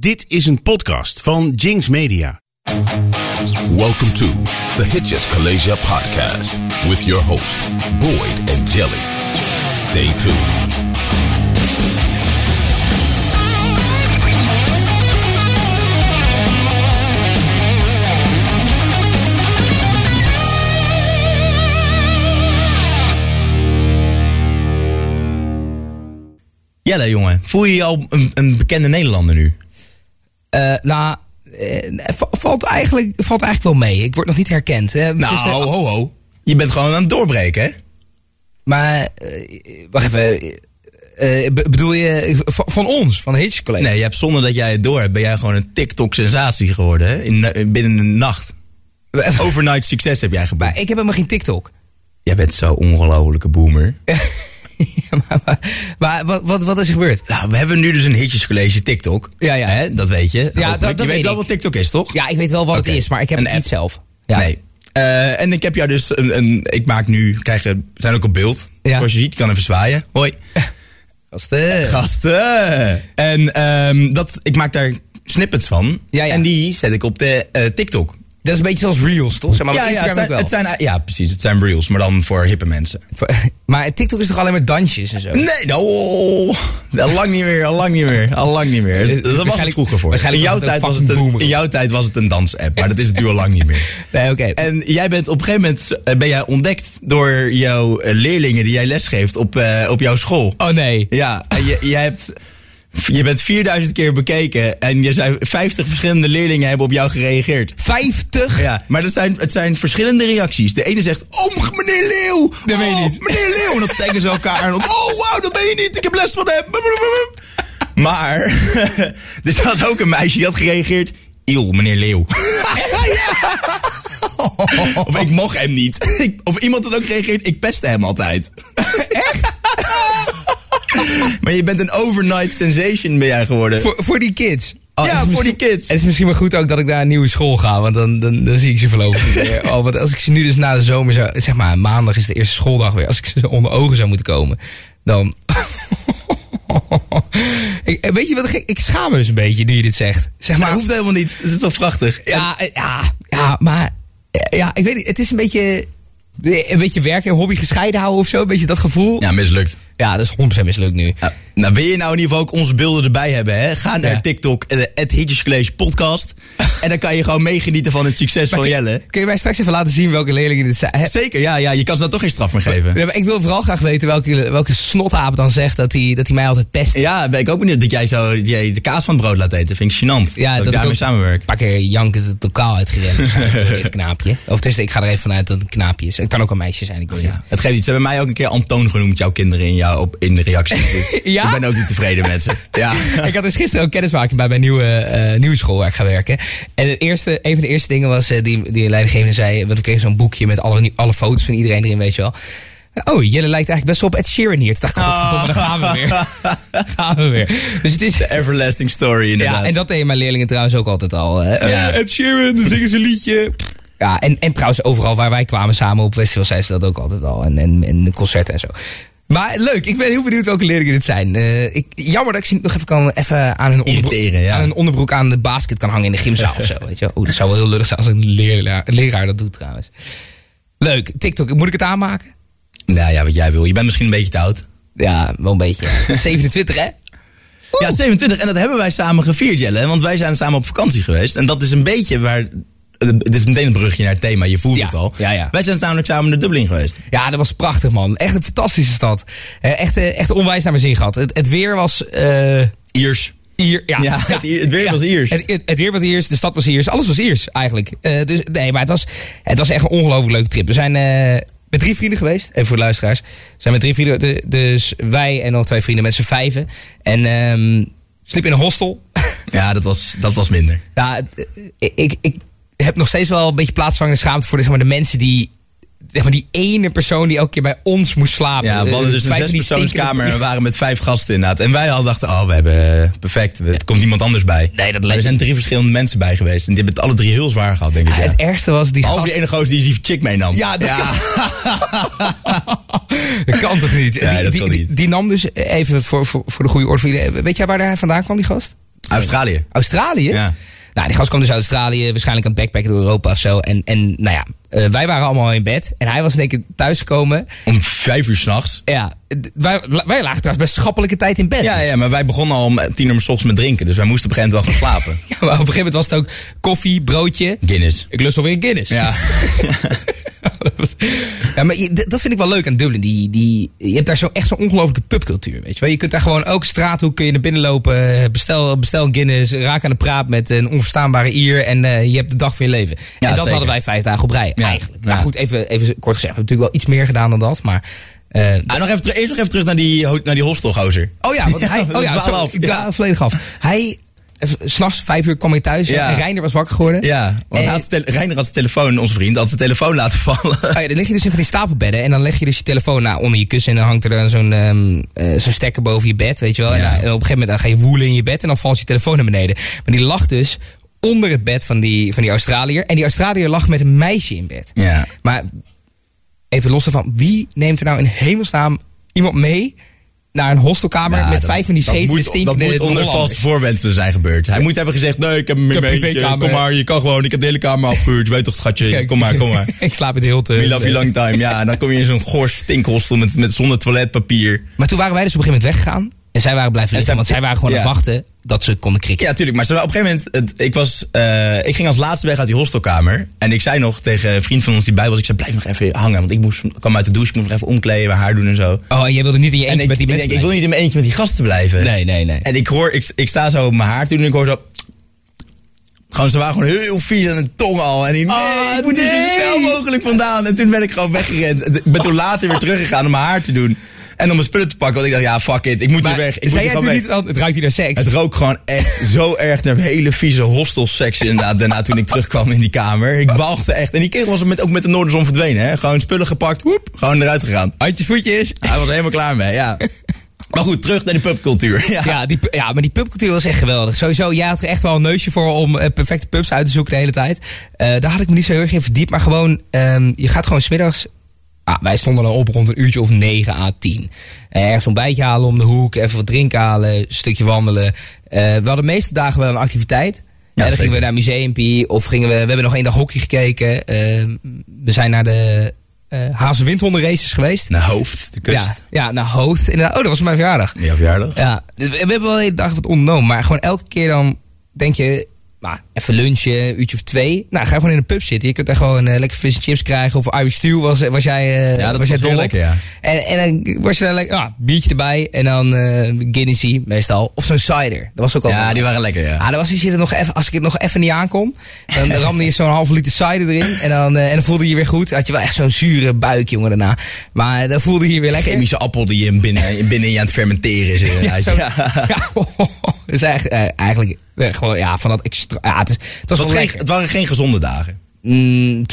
Dit is een podcast van Jinx Media. Welcome to the Hitches Kalasia podcast with your host, Boyd and Jelly. Stay tuned. Jelle, jongen. Voel je je al een, een bekende Nederlander nu? Eh, nou, eh, va- valt, eigenlijk, valt eigenlijk wel mee. Ik word nog niet herkend. Hè. Nou, ho, ho, ho. Je bent gewoon aan het doorbreken, hè? Maar, eh, wacht even. be- bedoel je van, van ons, van de Hitch College? Nee, je hebt zonder dat jij het door hebt, ben jij gewoon een TikTok-sensatie geworden, hè? In, in- binnen een nacht. Overnight succes heb jij geboekt. Ik heb helemaal geen TikTok. Jij bent zo'n ongelofelijke boomer. Ja, maar, maar, maar wat, wat, wat is er gebeurd? Nou, we hebben nu dus een hitjescollege TikTok. Ja, ja. Hè? Dat weet je. dat- Hopelijk. dat je weet weet wel wat TikTok is, toch? Ja, ik weet wel wat het is, maar ik heb Een het niet zelf. Ja. Nee. Eh, en ik heb jou dus een, een ik maak nu, krijgen, we zijn ook op beeld. Ja. Zoals je ziet, je kan even zwaaien. Hoi. Gasten. Gasten. En ehm, dat, ik maak daar snippets van. Ja, ja. En die zet ik op de eh, TikTok. Dat is een beetje zoals Reels, toch? Zeg maar, ja, ja, het zijn, ook wel. het zijn, ja, precies. Het zijn reels, maar dan voor hippe mensen. Maar TikTok is toch alleen maar dansjes en zo? Nee, nou, oh, al lang niet meer, al lang niet meer, al lang niet meer. Dat was het vroeger voor. In waarschijnlijk jouw, tijd was het een, in jouw tijd was het een dansapp, maar dat is het nu al lang niet meer. Nee, oké. En jij bent op een gegeven moment eh, ben jij ontdekt door jouw eh, leerlingen die jij lesgeeft op, eh, op jouw school. Oh nee. Ja, en je, jij hebt, je bent 4000 keer bekeken en je zei 50 verschillende leerlingen hebben op jou gereageerd. 50? Ja, maar het zijn, het zijn verschillende reacties. De ene zegt, oh meneer Leeuw. Dat weet je oh, niet. Meneer Leeuw. En dan tekenen ze elkaar. En dan, oh wauw, dat ben je niet. Ik heb les van hem. Maar, er was ook een meisje die had gereageerd. Eeuw, meneer Leeuw. Of ik mocht hem niet. Of iemand had ook gereageerd, ik pestte hem altijd. Echt? Maar je bent een overnight sensation ben jij geworden. Voor, voor die kids. Oh, Ja, voor die kids. Het is misschien wel goed ook dat ik naar een nieuwe school ga, want dan, dan, dan zie ik ze voorlopig niet meer. Oh, want als ik ze nu dus na de zomer zou, zeg maar maandag is de eerste schooldag weer, als ik ze onder ogen zou moeten komen, dan... ik, weet je wat, ik, ik schaam me dus een beetje nu je dit zegt. Zeg Maar dat hoeft helemaal niet. Het is toch prachtig? ja, eh, ja, ja, maar eh, ja, ik weet niet, het is een beetje, een beetje werk en hobby gescheiden houden of zo, een beetje dat gevoel. Ja, mislukt. Ja, dat is 100% mislukt nu. Ja, nou, wil je nou in ieder geval ook onze beelden erbij hebben, hè? Ga naar Ja. TikTok, eh, het Hitjes College podcast. en dan kan je gewoon meegenieten van het succes van kun, Jelle. kun je mij straks even laten zien welke leerlingen dit zijn? Zeker, ja, ja, je kan ze dan toch geen straf meer geven. Ja, maar ik wil vooral graag weten welke, welke snotaap dan zegt dat hij dat hij mij altijd pest. Ja, ben ik ook benieuwd dat jij, zo, jij de kaas van het brood laat eten. Vind ik gênant. Ja, dat, dat ik daarmee samenwerk. Een paar keer jankend het lokaal uitgerend. dit knaapje. Of dus ik ga er even vanuit dat het een knaapje is. Het kan ook een meisje zijn, ik weet niet. Ja, het geeft niet. Ze hebben mij ook een keer Antoon genoemd, jouw kinderen, in, jou, op, in de reactie. Dus Ja? Ik ben ook niet tevreden met ze. Ja. Ik had dus gisteren ook kennismaking bij mijn nieuwe, eh, nieuwe school waar ik ga werken. En het eerste, een van de eerste dingen was eh, die, die leidinggevende zei... Want we kregen zo'n boekje met alle, alle foto's van iedereen erin, weet je wel. Oh, Jelle lijkt eigenlijk best wel op Ed Sheeran hier. Toen dacht ik, godverdomme, daar gaan we weer. gaan we weer. Dus het is... The everlasting story, inderdaad. Ja, en dat deden mijn leerlingen trouwens ook altijd al. Hè? Ja. Ed Sheeran, dan zingen ze een liedje. Ja, en, en trouwens overal waar wij kwamen samen op festivals zeiden ze dat ook altijd al. En, en, en concerten en zo. Maar leuk, ik ben heel benieuwd welke leerlingen dit zijn. Eh, ik, jammer dat ik ze niet nog even, kan, even aan, hun onderbroek, Irriteren, ja. aan hun onderbroek aan de basket kan hangen in de gymzaal of zo. Weet je? Oeh, dat zou wel heel lullig zijn als een leraar, een leraar dat doet trouwens. Leuk, TikTok, moet ik het aanmaken? Nou ja, wat jij wil. Je bent misschien een beetje te oud. Ja, wel een beetje. 27 hè? Ja, 27. En dat hebben wij samen gevierd, Jelle. Want wij zijn samen op vakantie geweest. En dat is een beetje waar... Dit is meteen een brugje naar het thema. Je voelt Ja, het al. ja, ja. Wij zijn namelijk samen naar Dublin geweest. Ja, dat was prachtig, man. Echt een fantastische stad. Echt, eh, echt onwijs naar mijn zin gehad. Het, het weer was... eh Iers. Ier, ja, Ja, het Ier- het weer was Iers. Het, het, het weer was Iers, de stad was Iers, alles was Iers eigenlijk. Eh, dus nee, maar het was, het was echt een ongelooflijk leuke trip. We zijn met drie vrienden geweest, even voor de luisteraars. We zijn met drie vrienden, de- dus wij en nog twee vrienden met z'n vijven. En ehm sliep in een hostel. Ja, dat was, dat was minder. ja, ik, ik heb nog steeds wel een beetje plaatsvangende schaamte voor zeg maar, de mensen die... Zeg maar die ene persoon die elke keer bij ons moest slapen. Ja, we Eh, hadden dus een zespersoonskamer en we waren met vijf gasten inderdaad. En wij hadden dachten, oh, we hebben eh, perfect. Er komt niemand anders bij. Nee, dat Maar er lijkt zijn drie verschillende mensen bij geweest. En die hebben het alle drie heel zwaar gehad, denk ik. Ja, Ja. Het ergste was die Behalve gast... die ene gozer die die chick meenam. Ja, dat dat kan toch niet? Nee, die, dat die, kan die- niet. die nam dus even voor, voor, voor de goede orde. Weet jij waar hij vandaan kwam, die gast? Australië. Australië? Ja. Nou, die gast kwam dus uit Australië, waarschijnlijk aan het backpacken door Europa of zo. En, en nou ja, eh, wij waren allemaal in bed. En hij was in één keer thuisgekomen. Om vijf uur s'nachts. Ja, wij, wij lagen trouwens best schappelijke tijd in bed. Ja, ja, maar wij begonnen al om tien uur s ochtends met drinken. Dus wij moesten op een gegeven moment wel gaan slapen. Ja, maar op een gegeven moment was het ook koffie, broodje. Guinness. Ik lust alweer een Guinness. Ja. Ja, maar je- dat vind ik wel leuk aan Dublin. Die, die, je hebt daar zo, echt zo'n ongelofelijke pubcultuur. Weet je, wel. je kunt daar gewoon elke straathoek kun je naar binnen lopen. Bestel, bestel een Guinness. Raak aan de praat met een onverstaanbare Ier. En eh, je hebt de dag van je leven. en dat zeker. hadden wij vijf dagen op rij. Ja, Eigenlijk. ja. Maar goed, even, even kort gezegd. We hebben natuurlijk wel iets meer gedaan dan dat. Maar. eh, Ah, nog even, terug- eerst nog even terug naar die, naar die hostelgozer. oh ja, want Ja, hij. Oh ja, sorry, af. ik dwaal volledig af. Hij. S'nachts, vijf uur kwam hij thuis. Ja. En Reiner was wakker geworden. Ja, want En- had Reiner had zijn telefoon, onze vriend, had zijn telefoon laten vallen. Oh ja, dan lig je dus in van die stapelbedden. En dan leg je dus je telefoon nou, onder je kussen. En dan hangt er dan zo'n ehm, eh, zo'n stekker boven je bed, weet je wel. En, Ja. en op een gegeven moment dan ga je woelen in je bed. En dan valt je telefoon naar beneden. Maar die lag dus onder het bed van die, van die Australiër. En die Australiër lag met een meisje in bed. Ja. Maar even los daarvan. Wie neemt er nou in hemelsnaam iemand mee... naar een hostelkamer Ja, met vijf van die dat scheten stinkende Dat moet onder vaste voorwensen zijn gebeurd. Hij moet hebben gezegd, nee, ik heb een beetje, kom maar, je kan gewoon, ik heb de hele kamer afgehuurd, je weet toch schatje, kom maar, kom maar. ik slaap het heel te... We love you long time. Ja, en dan kom je in zo'n goor stinkhostel met, met zonder toiletpapier. Maar toen waren wij dus op een gegeven moment weggegaan. En zij waren blijven En liggen. zij- Want zij waren gewoon aan het wachten dat ze konden krikken. Ja, tuurlijk. Maar op een gegeven moment, het, ik, was, eh, ik ging als laatste weg uit die hostelkamer. En ik zei nog tegen een vriend van ons die bij was, ik zei, blijf nog even hangen. Want ik moest, kwam uit de douche, ik moest nog even omkleden, mijn haar doen en zo. Oh, en jij wilde niet in je En eentje ik, met die ik, mensen denk, ik wil niet in mijn eentje met die gasten blijven. Nee, nee, nee. En ik hoor, ik, ik sta zo op mijn haar te doen en ik hoor zo... Gewoon, ze waren gewoon heel vies aan de tong al. En ik, nee, Oh, ik moet er zo nee. snel mogelijk vandaan. En toen ben ik gewoon weggerend. Ik ben toen later weer teruggegaan om mijn haar te doen. En om mijn spullen te pakken. Want ik dacht, ja, fuck it. Ik moet Maar weg. Ik moet zei hier jij toen niet, want het ruikt hier naar seks. Het rook gewoon echt zo erg naar hele vieze hostelseks inderdaad. Daarna toen ik terugkwam in die kamer. Ik wachtte echt. En die kerel was met, ook met de Noorderzon verdwenen. Hè? Gewoon spullen gepakt. Woep, gewoon eruit gegaan. Handjes, voetjes. Hij was helemaal klaar mee, ja. Maar goed, terug naar de pubcultuur. Ja. Ja, die, ja, maar die pubcultuur was echt geweldig. Sowieso, jij had er echt wel een neusje voor om eh, perfecte pubs uit te zoeken de hele tijd. Eh, daar had ik me niet zo heel erg in verdiept. Maar gewoon, ehm, je gaat gewoon smiddags... Ah, wij stonden dan op rond een uurtje of 9 à 10. Eh, ergens een bijtje halen om de hoek, even wat drinken halen, een stukje wandelen. Eh, we hadden de meeste dagen wel een activiteit. Ja, Ja, dan gingen we naar Museumpie of gingen we... We hebben nog één dag hockey gekeken. Eh, we zijn naar de eh Windhonden races geweest. Naar hoofd, de kust. Ja, ja, naar Hoofd. Inderdaad. Oh, dat was mijn verjaardag. Ja, verjaardag. Ja, we, we hebben wel de hele dag wat ondernomen. Maar gewoon elke keer dan denk je... Nou, even lunchen, een uurtje of twee. Nou, ga je gewoon in een pub zitten. Je kunt daar gewoon eh, lekker vis en chips krijgen. Of Irish stew was, was jij, eh Ja, dat was jij dol lekker, ja. En, en dan was je daar lekker... Ah, biertje erbij. En dan eh Guinnessy meestal. Of zo'n cider. Dat was ook al Ja, die waren lekker, ja. Ah, dat was als, je er nog even, als ik het nog even niet aankon. Dan ramde je zo'n halve liter cider erin. En dan, eh, en dan voelde je je weer goed. Had je wel echt zo'n zure buik, jongen, daarna. Maar dan voelde je je weer lekker. Chemische appel die je binnen, binnen je aan het fermenteren is. Ja, zo, Ja. ja. dat is eigenlijk, eigenlijk gewoon, ja, van dat extra. Ja, het, is, het was Het, was wel geen, lekker. het waren geen gezonde dagen. Mm,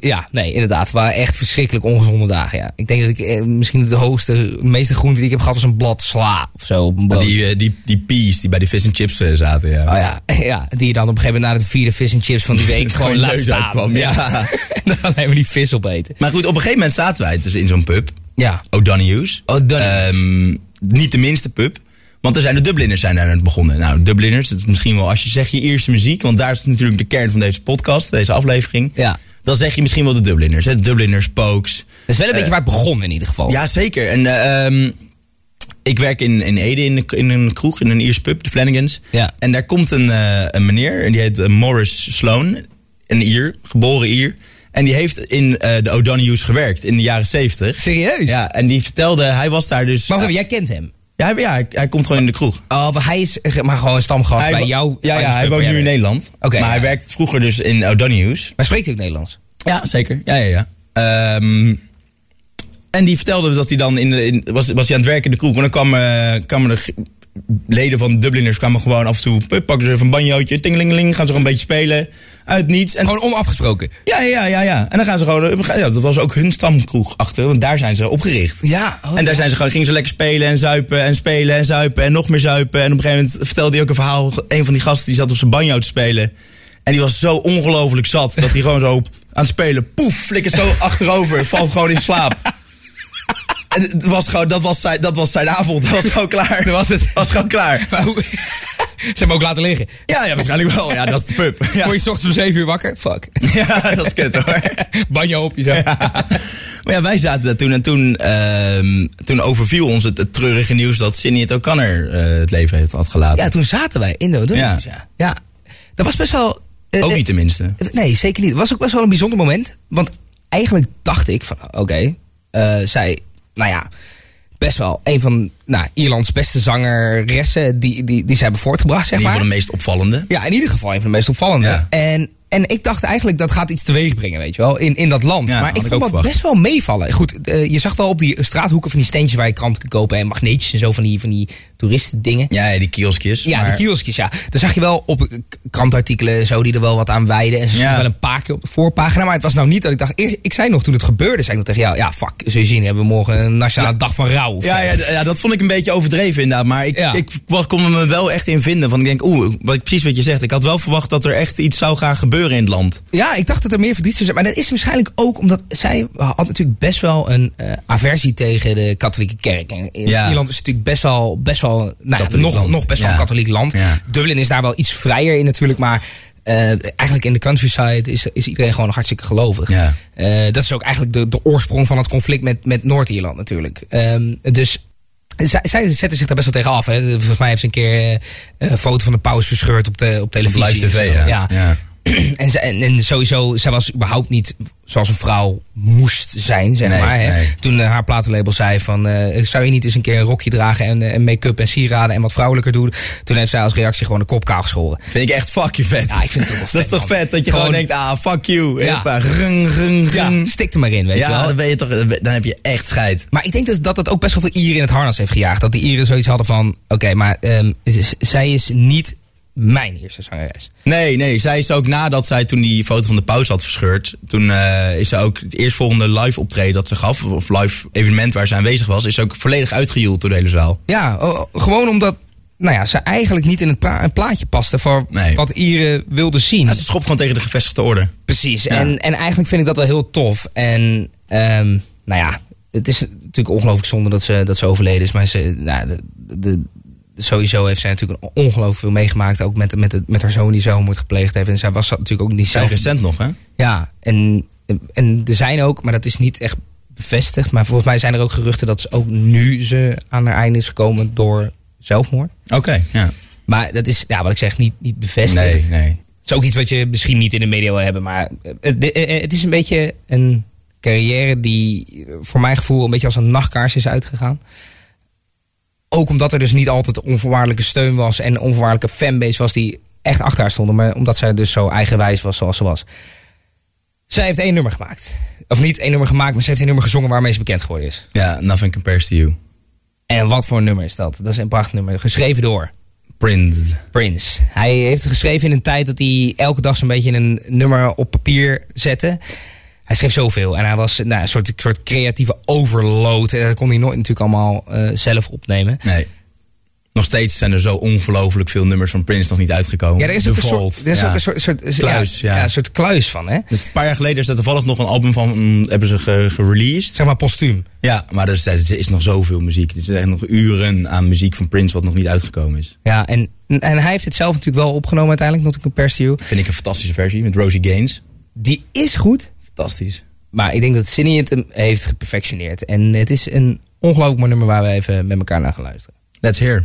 ja, nee, inderdaad. Het waren echt verschrikkelijk ongezonde dagen. Ja. Ik denk dat ik eh, misschien de hoogste, meeste groente die ik heb gehad was een blad sla of zo. Op een brood. Die, eh, die, die peas die bij die vis en chips eh, zaten, ja. Oh ja, ja, die je dan op een gegeven moment na de vierde vis en chips van die week Gewoon laat staan. uitkwam, ja. en dan alleen maar die vis opeten. Maar goed, op een gegeven moment zaten wij dus in zo'n pub. Ja. O'Donoghue's. O'Donoghue's. Ehm, niet de minste pub. Want er zijn de Dubliners zijn daar begonnen. Nou, Dubliners, dat is misschien wel als je zegt je eerste muziek. Want daar is natuurlijk de kern van deze podcast, deze aflevering. Ja. Dan zeg je misschien wel de Dubliners. Hè? Dubliners, Pokes. Dat is wel een beetje waar het begon in ieder geval. Ja, zeker. En eh, ehm, ik werk in, in Ede in, de- in een kroeg, in een Ierse pub, de Flanagan's. Ja. En daar komt een, eh, een meneer, en die heet eh, Morris Sloan. Een Ier, geboren Ier. En die heeft in eh, de O'Donoghue's gewerkt in de jaren zeventig. Serieus? Ja, en die vertelde, hij was daar dus... Maar jij kent hem. Ja, hij, ja hij, hij komt gewoon in de kroeg. Oh, maar hij is eh, maar gewoon een stamgast Hij bij jou. Ja, bij ja hij woont nu in werkt. Nederland. Oké, maar ja. hij werkte vroeger dus in O'Donoghue's. Maar spreekt hij ook Nederlands? Ja, zeker. Ja, ja, ja. Ehm, en die vertelde dat hij dan in de, in, was, was hij aan het werken in de kroeg. En dan kwamen, eh, kwamen de g- leden van de Dubliners kwamen gewoon af en toe. Pakken ze even een banjootje, tingelingeling, gaan ze gewoon een beetje spelen. Uit niets. En, Gewoon onafgesproken. ja, ja, ja, ja. En dan gaan ze gewoon. Ja, dat was ook hun stamkroeg achter, want daar zijn ze opgericht. Ja. oh, En daar zijn ze gewoon, gingen ze lekker spelen en zuipen en spelen en zuipen en nog meer zuipen. En op een gegeven moment vertelde hij ook een verhaal. Een van die gasten die zat op zijn banjo te spelen. En die was zo ongelooflijk zat dat hij gewoon zo aan het spelen, poef, flikkert zo achterover, valt gewoon in slaap. Het was gewoon, dat was zijn, dat was zijn avond, dat was gewoon klaar. Dat was het. was gewoon klaar. Maar hoe, Ze hebben ook laten liggen. Ja, ja, waarschijnlijk wel. Ja, dat is de pub. Ja, Word je ochtends om 7 uur wakker? Fuck. ja dat is kut hoor. Banjo op je zo. Maar ja, wij zaten daar toen en toen, ehm, toen overviel ons het, het treurige nieuws dat Sinead O'Connor eh, het leven heeft had gelaten. Ja, toen zaten wij in de Indonesië. Ja. ja. Dat was best wel... eh, Ook eh, niet tenminste. Nee, zeker niet. Het was ook best wel een bijzonder moment. Want eigenlijk dacht ik van, oké, zij, nou ja, best wel een van nou, Ierlands beste zangeressen die, die, die zij hebben voortgebracht, zeg maar. geval de meest opvallende. Ja, in ieder geval een van de meest opvallende. Ja. En, en ik dacht eigenlijk dat gaat iets teweeg brengen, weet je wel, in, in dat land. Ja, maar ik vond dat verwacht. best wel meevallen. Goed, eh, je zag wel op die straathoeken van die steentjes waar je kranten kan kopen en magneetjes en zo van die, van die toeristen dingen. Ja, ja, die kioskjes. Ja, maar- de kioskjes, ja. Dan zag je wel op krantartikelen en zo die er wel wat aan wijden. En ze stonden Ja. wel een paar keer op de voorpagina. Maar het was nou niet dat ik dacht... Eerst, ik zei nog toen het gebeurde, zei ik nog tegen jou... Ja, fuck, zul je zien, hebben we morgen een nationale dag van rouw. Ja, ja, dat vond ik een beetje overdreven inderdaad. Maar ik, ik kon me wel echt in vinden. Van ik denk, oeh, wat, precies wat je zegt. Ik had wel verwacht dat er echt iets zou gaan gebeuren in het land. Ja, ik dacht dat er meer verdriet zou zijn. Maar dat is waarschijnlijk ook omdat zij had natuurlijk best wel een eh, aversie tegen de katholieke kerk. En in. Ierland is natuurlijk best wel, best wel nou ja, nog, land. nog best wel een katholiek land. Dublin is daar wel iets vrijer in natuurlijk, maar eh, eigenlijk in de countryside is, is iedereen gewoon nog hartstikke gelovig. Ja. Eh, dat is ook eigenlijk de, de oorsprong van het conflict met, met Noord-Ierland natuurlijk. Ehm, dus zij, zij zetten zich daar best wel tegen af. Hè. Volgens mij heeft ze een keer eh, een foto van de paus verscheurd op, de, op televisie. live tv, ja. Ja. En, ze- en, en sowieso, zij was überhaupt niet zoals een vrouw moest zijn, zeg Nee, maar. Hè. nee. Toen eh, haar platenlabel zei van, eh, zou je niet eens een keer een rokje dragen en, eh, en make-up en sieraden en wat vrouwelijker doen? Toen heeft zij als reactie gewoon de kop kaal geschoren. Vind ik echt fuck you vet. Ja, ik vind het ook wel Dat is vet, toch man. vet dat je Gewoon- gewoon, denkt, ah, fuck you. Ja. Hoppa, rung, rung, Ja, rung. stik er maar in, weet je Ja, wel. dan, ben je toch, dan heb je echt scheid. Maar ik denk dus dat het ook best wel veel Ieren in het harnas heeft gejaagd. Dat de Ieren zoiets hadden van, oké, maar ehm, zij is niet mijn eerste zangeres. Nee, nee, zij is ook nadat zij toen die foto van de pauze had verscheurd. Toen eh, is ze ook het eerstvolgende live optreden dat ze gaf, of live evenement waar ze aanwezig was, is ook volledig uitgejoeld door de hele zaal. Ja, oh, gewoon omdat nou ja, ze eigenlijk niet in het plaatje paste voor Nee. wat Ieren wilden zien. Ja, ze schopt gewoon tegen de gevestigde orde. Precies. Ja. En, en eigenlijk vind ik dat wel heel tof. En ehm, nou ja, het is natuurlijk ongelooflijk zonde dat ze, dat ze overleden is. Maar ze, nou, de, de, sowieso heeft zij natuurlijk ongelooflijk veel meegemaakt. Ook met, met, met haar zoon die zelfmoord gepleegd heeft. En zij was natuurlijk ook niet zelf... recent nog, hè? Ja, en, en er zijn ook, maar dat is niet echt bevestigd. Maar volgens mij zijn er ook geruchten dat ze ook nu ze aan haar einde is gekomen door zelfmoord. Oké, ja. Maar dat is, ja, wat ik zeg, niet, niet bevestigd. Nee, nee. Het is ook iets wat je misschien niet in de media wil hebben. Maar het, het- het is een beetje een carrière die voor mijn gevoel een beetje als een nachtkaars is uitgegaan. Ook omdat er dus niet altijd onvoorwaardelijke steun was en onvoorwaardelijke fanbase was die echt achter haar stonden. Maar omdat zij dus zo eigenwijs was zoals ze was. Zij heeft één nummer gemaakt. Of niet één nummer gemaakt, maar ze heeft één nummer gezongen waarmee ze bekend geworden is. Ja, Nothing Compares to You. En wat voor een nummer is dat? Dat is een prachtig nummer. Geschreven door Prince. Prince. Hij heeft het geschreven in een tijd dat hij elke dag zo'n beetje een nummer op papier zette. Hij schreef zoveel en hij was nou, een soort, soort creatieve overload. En dat kon hij nooit natuurlijk allemaal eh, zelf opnemen. Nee. Nog steeds zijn er zo ongelooflijk veel nummers van Prince nog niet uitgekomen. Ja, er is ook een soort, er is ja. ook een soort, soort Kluis, ja. een soort kluis van, hè? Dus een paar jaar geleden is er toevallig nog een album van mm, hebben ze ge- gereleased. Zeg maar postuum. Ja, maar er is, er is nog zoveel muziek. Er zijn echt nog uren aan muziek van Prince wat nog niet uitgekomen is. Ja, en, en hij heeft het zelf natuurlijk wel opgenomen uiteindelijk, Not to You. Vind ik een fantastische versie met Rosie Gaines. Die is goed, Fantastisch. maar ik denk dat Cindy het hem heeft geperfectioneerd. En het is een ongelooflijk mooi nummer waar we even met elkaar naar gaan luisteren. Let's hear.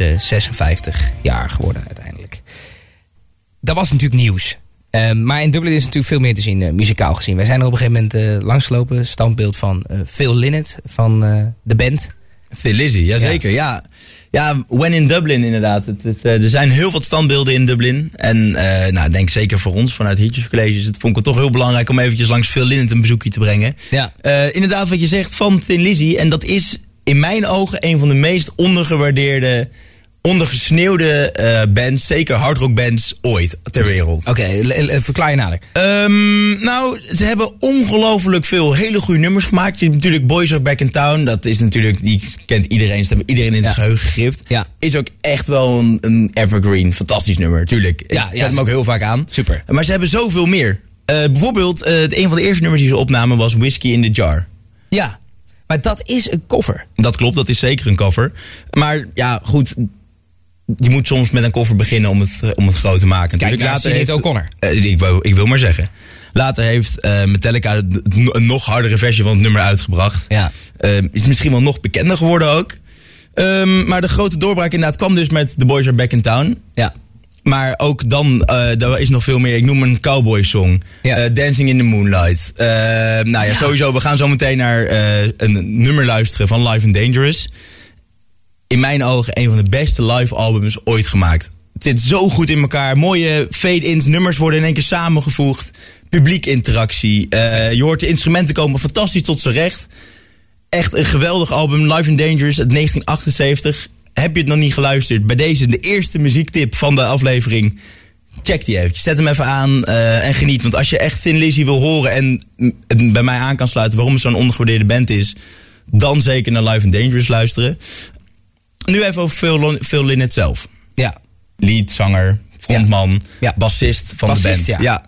Is eh, 56 jaar geworden uiteindelijk. Dat was natuurlijk nieuws. Ehm, maar in Dublin is natuurlijk veel meer te zien, eh, muzikaal gezien. Wij zijn er op een gegeven moment eh, langsgelopen. Standbeeld van eh, Phil Lynott van de band. Phil Lizzy, jazeker. Ja. Ja, when in Dublin inderdaad. Het, het, er zijn heel wat standbeelden in Dublin. En nou, denk zeker voor ons vanuit Hitjes Colleges. Het vond ik het toch heel belangrijk om eventjes langs Phil Lynott een bezoekje te brengen. Ja. Inderdaad wat je zegt van Thin Lizzy. En dat is in mijn ogen een van de meest ondergewaardeerde, ondergesneeuwde eh, bands. Zeker hardrockbands ooit ter wereld. Oké, le- verklaar je nader. Ehm, nou, ze hebben ongelooflijk veel hele goede nummers gemaakt. Je hebt natuurlijk Boys Are Back in Town. Dat is natuurlijk, die kent iedereen. Ze hebben iedereen in het Ja. geheugen gegrift. Ja. Is ook echt wel een, een evergreen. Fantastisch nummer, tuurlijk. Ja, Ik zet ja. hem ook heel vaak aan. Super. Maar ze hebben zoveel meer. Eh, bijvoorbeeld, het- een van de eerste nummers die ze opnamen was Whiskey in the Jar. Ja, maar dat is een cover. Dat klopt, dat is zeker een cover. Maar ja, goed. Je moet soms met een cover beginnen om het, eh, om het groot te maken. Kijk Natuurlijk, naar Sinead O'Connor. eh, ik, wil, ik wil maar zeggen. Later heeft eh, Metallica een nog hardere versie van het nummer uitgebracht. Ja. Eh, is misschien wel nog bekender geworden ook. Ehm, maar de grote doorbraak inderdaad kwam dus met The Boys Are Back in Town. Ja. Maar ook dan, er is nog veel meer. Ik noem een cowboy song. Ja. Dancing in the Moonlight. Eh, nou ja, sowieso. We gaan zo meteen naar een nummer luisteren van Live and Dangerous. In mijn ogen een van de beste live albums ooit gemaakt. Het zit zo goed in elkaar. Mooie fade-ins. Nummers worden in één keer samengevoegd. Publiek interactie. Eh, je hoort de instrumenten komen fantastisch tot z'n recht. Echt een geweldig album. Live and Dangerous uit 1978. Heb je het nog niet geluisterd? Bij deze de eerste muziektip van de aflevering. Check die eventjes. Zet hem even aan eh, en geniet. Want als je echt Thin Lizzy wil horen en bij mij aan kan sluiten waarom het zo'n ondergewaardeerde band is, dan zeker naar Live and Dangerous luisteren. Nu even over Phil, Phil Lynott zelf. Ja. Lead, zanger, frontman, Ja. bassist van Bassist, de band. ja.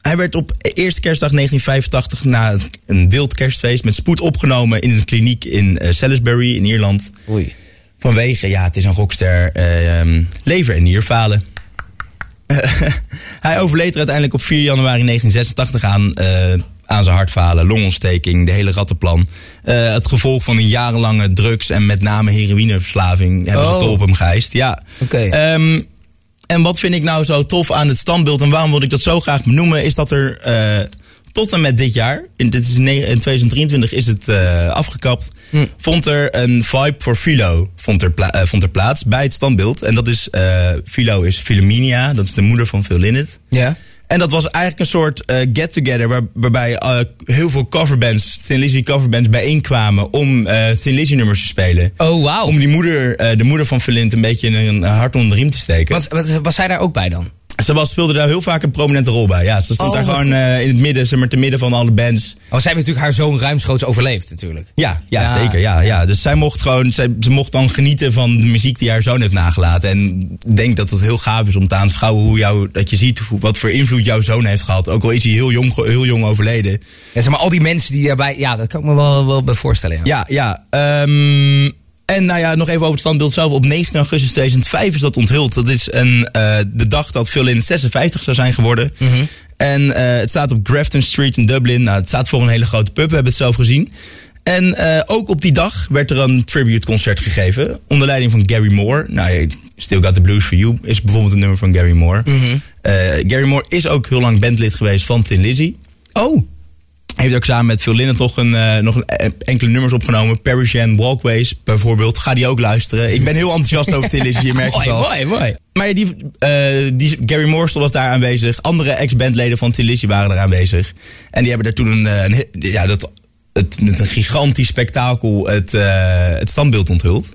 Hij werd op eerste kerstdag 1985 na een wild kerstfeest met spoed opgenomen in een kliniek in eh, Salisbury in Ierland. Oei. Vanwege, ja, het is een rockster, eh, ehm, lever- en nierfalen. hij overleed er uiteindelijk op 4 januari 1986 aan, eh, aan zijn hartfalen, longontsteking, de hele rattenplan. Eh, het gevolg van een jarenlange drugs- en met name heroïneverslaving hebben ze Oh. toch op hem geëist. Ja. Oké. Ehm, en wat vind ik nou zo tof aan het standbeeld en waarom wil ik dat zo graag benoemen, is dat er eh, tot en met dit jaar, in, dit is ne- in 2023 is het eh, afgekapt, Hm. vond er een vibe voor Philo vond er, pla- vond er plaats bij het standbeeld. En dat is, Philo is Philomenia, dat is de moeder van Phil Lynott. Ja. En dat was eigenlijk een soort eh, get-together waar, waarbij eh, heel veel coverbands, Thin Lizzy coverbands bijeenkwamen om eh Thin Lizzy nummers te spelen. Oh, wauw. Om die moeder, de moeder van Lynott een beetje een, een hart onder de riem te steken. Was, was, was zij daar ook bij dan? Ze was, speelde daar heel vaak een prominente rol bij. Ja, ze stond Oh, daar wat gewoon eh, in het midden, zeg maar, te midden van alle bands. Oh, zij heeft natuurlijk haar zoon ruimschoots overleefd natuurlijk. Ja, ja, Ja. zeker. Ja, ja. Dus zij mocht gewoon, zij, ze mocht dan genieten van de muziek die haar zoon heeft nagelaten. En ik denk dat het heel gaaf is om te aanschouwen hoe jou, dat je ziet hoe- wat voor invloed jouw zoon heeft gehad. Ook al is hij heel jong, heel jong overleden. Ja, zeg maar, al die mensen die daarbij... Ja, dat kan ik me wel, wel bij voorstellen, ja. Ja, ja. ehm, en nou ja, nog even over het standbeeld zelf. Op 19 augustus 2005 is dat onthuld. Dat is een, eh, de dag dat Phil in 56 zou zijn geworden. En eh, het staat op Grafton Street in Dublin. Nou, het staat voor een hele grote pub, we hebben het zelf gezien. En eh, ook op die dag werd er een tributeconcert gegeven. Onder leiding van Gary Moore. Nou, Still Got the Blues for You is bijvoorbeeld een nummer van Gary Moore. Eh, Gary Moore is ook heel lang bandlid geweest van Tin Lizzy. Oh. Heeft ook samen met Phil Lynott nog, een, eh, nog een, eh, enkele nummers opgenomen. Parisian Walkways bijvoorbeeld. Ga die ook luisteren. Ik ben heel enthousiast over Lizzy, je merkt het al. mooi, mooi. Maar die, eh, die, Gary Morstel was daar aanwezig. Andere ex-bandleden van Tin Lizzy waren er aanwezig. En die hebben daar toen een, ja, dat, het, met een gigantisch spektakel het, het standbeeld onthuld.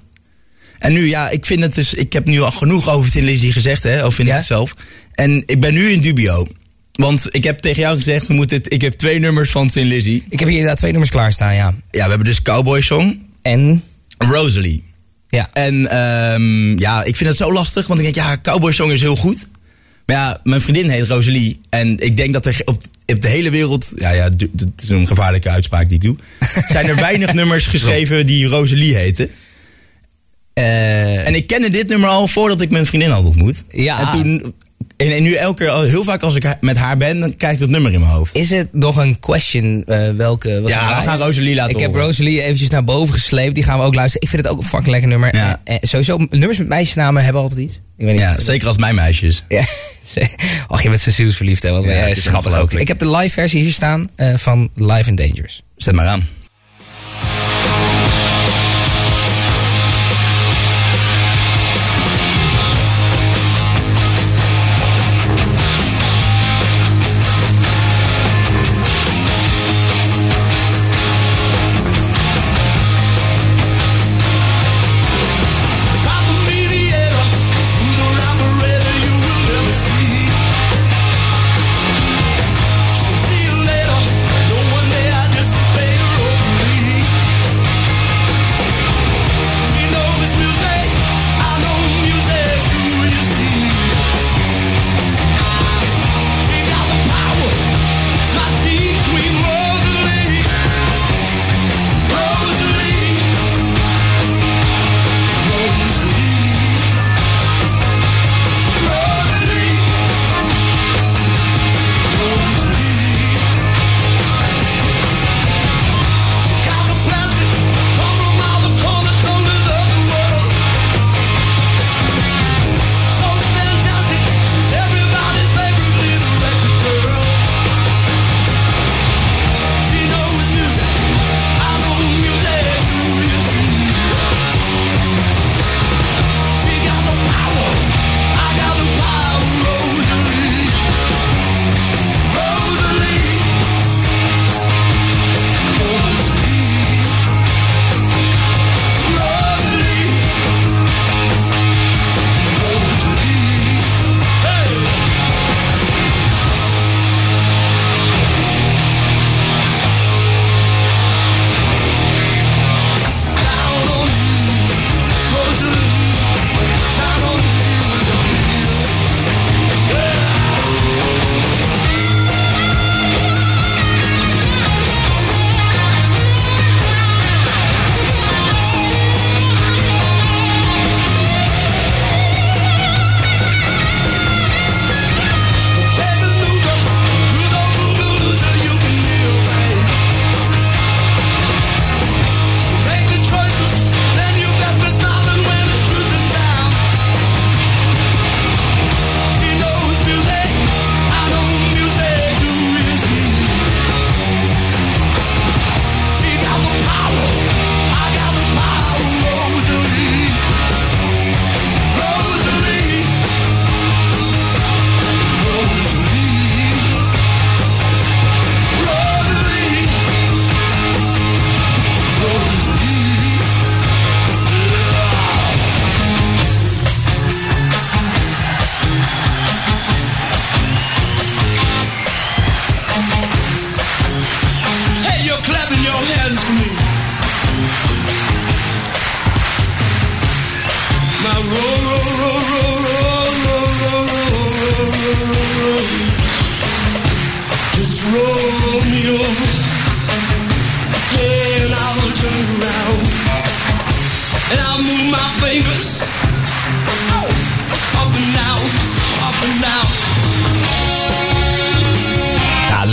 En nu, ja, ik vind het dus... Ik heb nu al genoeg over Tin Lizzy gezegd, hè. Of vind Ja? ik het zelf. En ik ben nu in dubio. Want ik heb tegen jou gezegd, we moeten het, ik heb twee nummers van Tin Lizzy. Ik heb hier inderdaad twee nummers klaarstaan, ja. Ja, we hebben dus Cowboy Song En... Rosalie. Ja. En ehm, ja, ik vind het zo lastig, want ik denk, ja, Cowboy Song is heel goed. Maar ja, mijn vriendin heet Rosalie. En ik denk dat er op, op de hele wereld, ja, ja, dat is een gevaarlijke uitspraak die ik doe. zijn er weinig nummers geschreven die Rosalie heten. Eh, En ik kende dit nummer al voordat ik mijn vriendin had ontmoet. Ja. En toen... En, en nu elke keer, heel vaak als ik met haar ben, dan krijg ik dat nummer in mijn hoofd. Is het nog een question eh, welke... wat Ja, we gaan Rosalie laten Ik heb. Rosalie eventjes naar boven gesleept. Die gaan we ook luisteren. Ik vind het ook een fucking lekker nummer. Ja. Eh, eh, sowieso, nummers met meisjesnamen hebben altijd iets. Ik weet niet. Ja, zeker als mijn meisje is. Ja. Och, je bent zo zielsverliefd, hè? Ben Ja, het is schattig ook. Ik heb de live versie hier staan van Live and Dangerous. Zet maar aan.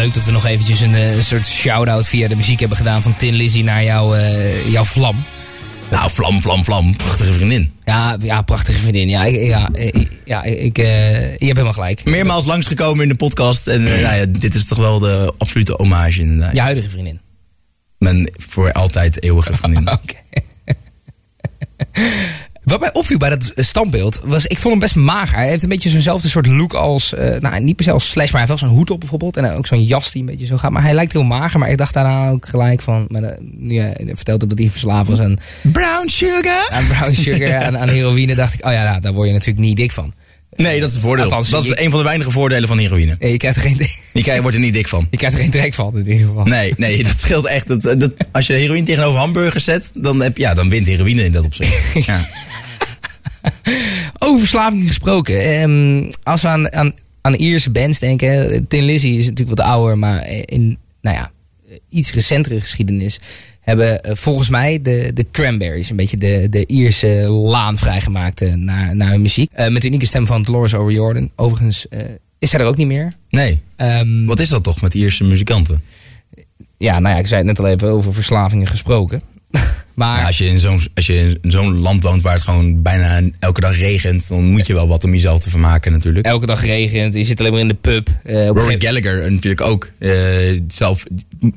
Leuk dat we nog eventjes een, eh, een soort shout-out via de muziek hebben gedaan van Tin Lizzy naar jouw, eh, jouw vlam. Nou, vlam, vlam, vlam. Prachtige vriendin. Ja, ja, prachtige vriendin. Ja, ik, ja, ik- ja, ik, eh, je hebt helemaal gelijk. Meermaals langsgekomen in de podcast. En nou ja, dit is toch wel de absolute hommage inderdaad. Je huidige vriendin. Mijn voor altijd eeuwige vriendin. Oké. Wat mij opviel bij dat standbeeld was, ik vond hem best mager. Hij heeft een beetje zo'nzelfde soort look als, eh, nou niet per se als Slash, maar hij heeft wel zo'n hoed op bijvoorbeeld. En ook zo'n jas die een beetje zo gaat. Maar hij lijkt heel mager, maar ik dacht daarna ook gelijk van, maar, eh, nu je vertelt dat hij verslaafd was aan, Brown sugar? aan brown sugar, aan, aan heroïne. Dacht ik, oh ja, nou, daar word je natuurlijk niet dik van. Nee, dat is een voordeel. Althans, dat is je- een van de weinige voordelen van heroïne. Eh, Je krijgt er geen, Je krijgt- wordt er niet dik van. je krijgt er geen trek van in ieder geval. Nee, nee, dat scheelt echt. Dat, dat, als je heroïne tegenover hamburgers zet, dan, heb, ja, dan wint heroïne in dat opzicht. Ja. Over verslaving gesproken. ehm, als we aan, aan, aan Ierse bands denken. Tin Lizzy is natuurlijk wat ouder. Maar in, nou ja, iets recentere geschiedenis hebben eh, volgens mij de, de Cranberries, een beetje de, de Ierse laan vrijgemaakt eh, naar, naar hun muziek. Eh, met de unieke stem van Dolores O'Riordan. Overigens is zij er ook niet meer. Nee. Ehm, Wat is dat toch met Ierse muzikanten? ja, nou ja, ik zei het net al even over verslavingen gesproken. maar Ja, als je in zo'n als je in zo'n land woont waar het gewoon bijna elke dag regent, dan moet je wel wat om jezelf te vermaken natuurlijk. elke dag regent, je zit alleen maar in de pub. eh, gegeven- Gallagher natuurlijk ook. eh, zelf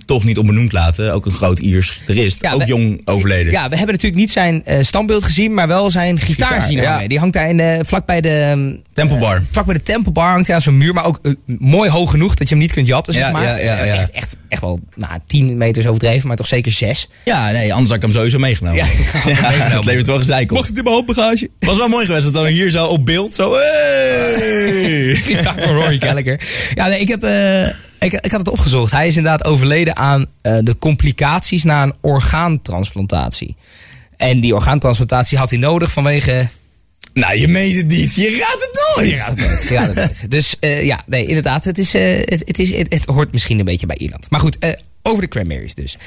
toch niet onbenoemd laten. Ook een groot Iers gitarist. Ja, ook we- jong overleden. Ja, we hebben natuurlijk niet zijn eh, standbeeld gezien, maar wel zijn gitaar, Gitaar, zien ja. hangen. Die hangt daar in de, vlak bij de... ehm, Temple Bar. eh, vlak bij de Temple Bar hangt hij aan zo'n muur, maar ook eh, mooi hoog genoeg dat je hem niet kunt jatten, zeg Ja, maar. ja, Eh. Echt, echt, echt wel nou, 10 meter is overdreven, maar toch zeker 6. Ja, nee, anders had ik hem sowieso meegenomen. Ja, meegenomen. het levert wel gezeik op. Mocht het in mijn handbagage? Was wel mooi geweest dat dan hier zo op beeld zo... Hey! Rory Gallagher. Ja, nee, ik, heb, eh, ik, ik had het opgezocht. Hij is inderdaad overleden aan eh, de complicaties na een orgaantransplantatie. En die orgaantransplantatie had hij nodig vanwege nou, je meent het niet. Je raadt het nooit. Je raadt het nooit, je raadt het nooit. Dus eh, ja, nee, inderdaad. Het, is, het, het, is, het, het hoort misschien een beetje bij Ierland. Maar goed, over de Cranberries dus.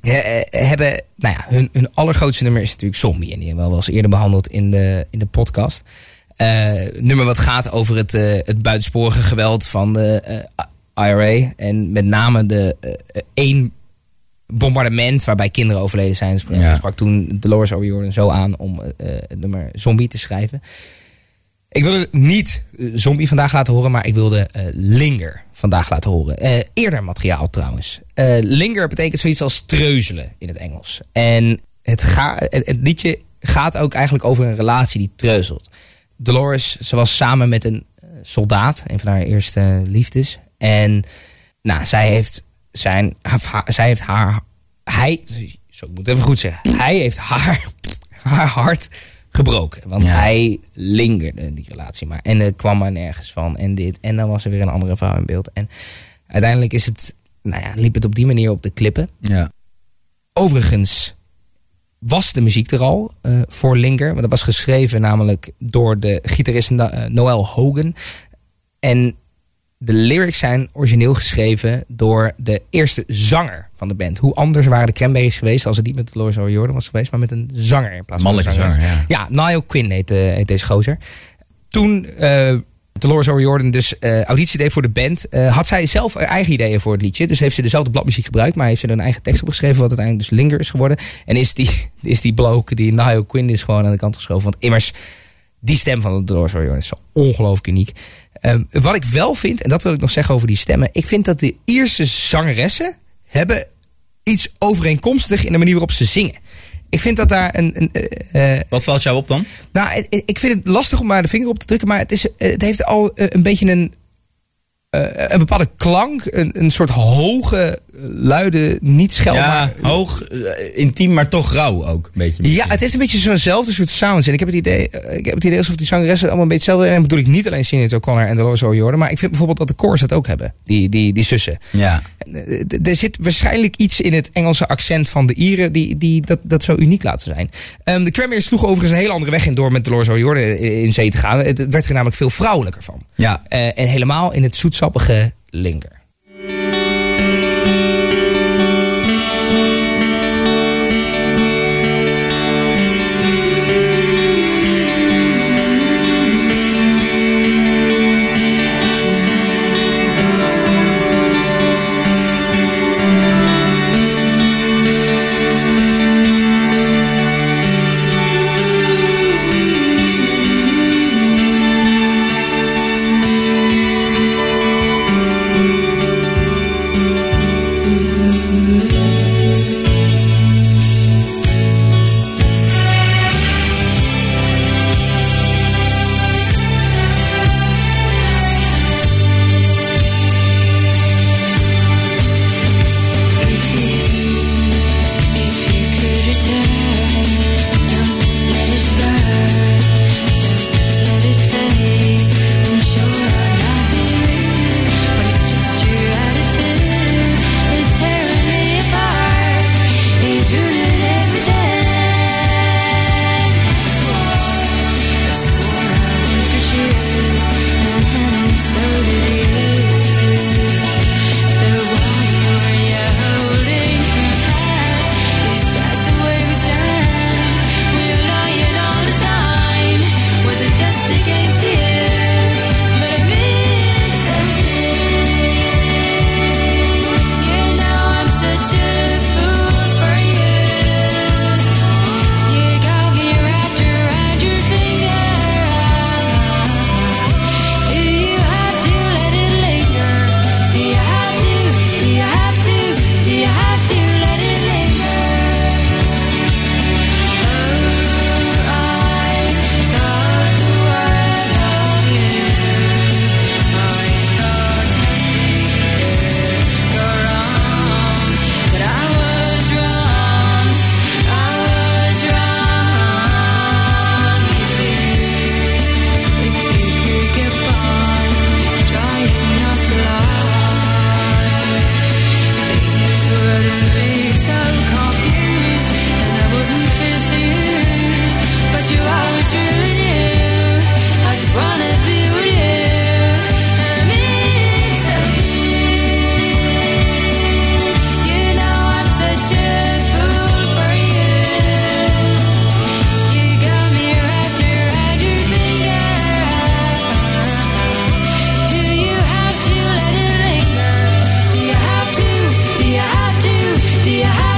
Eh, hebben, nou ja, hun, hun allergrootste nummer is natuurlijk Zombie. En die hebben we wel eens eerder behandeld in de, in de podcast. Eh, nummer wat gaat over het, eh, het buitensporige geweld van de IRA. En met name de één bombardement waarbij kinderen overleden zijn. Sprak, Ja. sprak toen Dolores O'Riordan zo aan om het nummer Zombie te schrijven. Ik wilde niet eh, Zombie vandaag laten horen, maar ik wilde eh, Linger vandaag laten horen. Eh, eerder materiaal trouwens. Linger betekent zoiets als treuzelen in het Engels. En het, het, liedje gaat ook eigenlijk over een relatie die treuzelt. Dolores, ze was samen met een soldaat, een van haar eerste liefdes. En nou, zij heeft, zijn, zij heeft haar, hij, zo ik moet even goed zeggen, hij heeft haar, haar hart gebroken. Want Ja. hij lingerde die relatie maar. En er kwam er nergens van. En dit. En dan was er weer een andere vrouw in beeld. En uiteindelijk is het, nou ja, liep het op die manier op de klippen. Ja. Overigens was de muziek er al eh, voor Linger. Maar dat was geschreven namelijk door de gitarist eh, Noel Hogan. En de lyrics zijn origineel geschreven door de eerste zanger van de band. Hoe anders waren de Cranberries geweest als het niet met Dolores O'Riordan was geweest, maar met een zanger in plaats van een zanger, Ja, Niall Quinn heet, eh, heet deze gozer. Toen eh Dolores O'Riordan dus eh, auditie deed voor de band, had zij zelf haar eigen ideeën voor het liedje. Dus heeft ze dezelfde bladmuziek gebruikt, maar heeft ze er een eigen tekst op geschreven, wat uiteindelijk dus Linger is geworden. En is die, is die bloke, die Niall Quinn, is gewoon aan de kant geschoven. Want immers, die stem van Dolores O'Riordan is zo ongelooflijk uniek. Ehm, wat ik wel vind, en dat wil ik nog zeggen over die stemmen. Ik vind dat de Ierse zangeressen hebben iets overeenkomstig in de manier waarop ze zingen. Ik vind dat daar een... een eh, eh, Wat valt jou op dan? nou, ik vind het lastig om maar de vinger op te drukken, maar het, is, het heeft al eh, een beetje een, eh, een bepaalde klank, een, een soort hoge, luide, niet schel, ja, maar hoog, eh, intiem, maar toch rauw ook. Een beetje ja, het heeft een beetje zo'nzelfde soort sounds. En ik heb het idee, eh, ik heb het idee alsof die zangeressen allemaal een beetje hetzelfde. En dan bedoel ik niet alleen Sinead O'Connor en Dolores O'Riordan, maar ik vind bijvoorbeeld dat de koors dat ook hebben. Die, die, die zussen. Ja. Eh, Er zit waarschijnlijk iets in het Engelse accent van de Ieren die, die dat, dat zo uniek laten zijn. Ehm, de Cranberries sloegen overigens een hele andere weg in door met Dolores O'Riordan in in zee te gaan. Het werd er namelijk veel vrouwelijker van. Ja. En helemaal in het zoetsappige Linger. you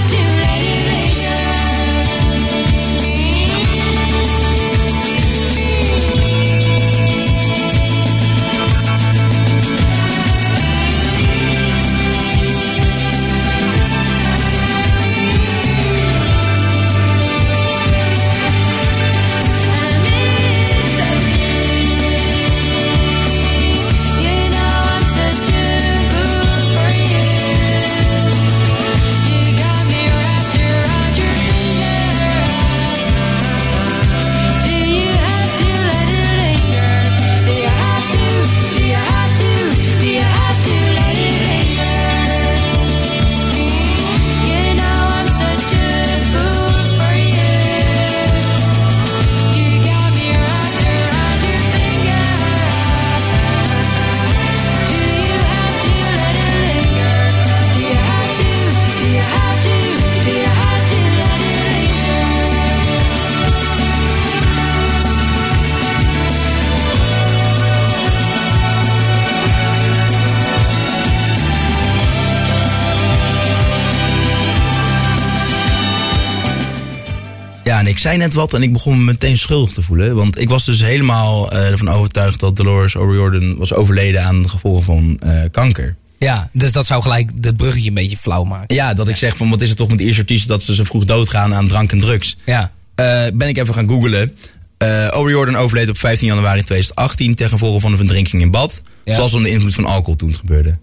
zei net wat en ik begon me meteen schuldig te voelen. Want ik was dus helemaal eh, ervan overtuigd dat Dolores O'Riordan was overleden aan de gevolgen van eh, kanker. Ja, dus dat zou gelijk het bruggetje een beetje flauw maken. Ja, dat ik zeg van wat is het toch met de eerste artiesten dat ze zo vroeg doodgaan aan drank en drugs. Ja. Eh, ben ik even gaan googlen. Eh O'Riordan overleed op 15 januari 2018 ten gevolge van een verdrinking in bad. Ja. Zoals onder invloed van alcohol toen het gebeurde.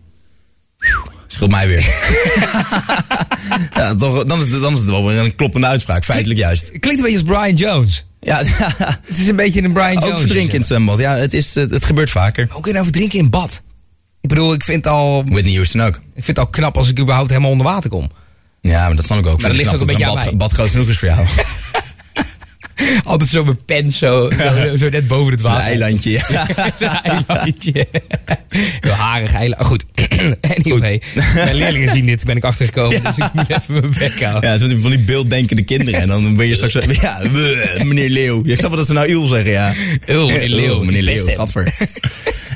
Scheelt mij weer. ja, toch, dan, is het, dan is het wel weer een kloppende uitspraak, feitelijk juist. Klinkt een beetje als Brian Jones. Ja, Het is een beetje een Brian Jones. ook verdrinken in het zwembad. Ja, het, is, het, het gebeurt vaker. Hoe kun je nou verdrinken in bad? Ik bedoel, ik vind, het al, Whitney Houston ook. ik vind het al knap als ik überhaupt helemaal onder water kom. Ja, maar dat snap ik ook. Maar dat ligt ook een beetje aan bad, mij. bad groot genoeg is voor jou. Altijd zo met pen, zo, zo, zo net boven het Een water. eilandje. Ja. Zo'n eilandje. Heel harig eiland. Goed. anyway, mijn leerlingen zien dit, ben ik achtergekomen. Dus ik moet even mijn bek houden. Ja, zo van die beelddenkende kinderen. En dan ben je straks zo, ja, meneer Leeuw. Ik snap wel dat ze nou Iel zeggen, ja. Oh, meneer Leeuw, meneer Leeuw, gadver.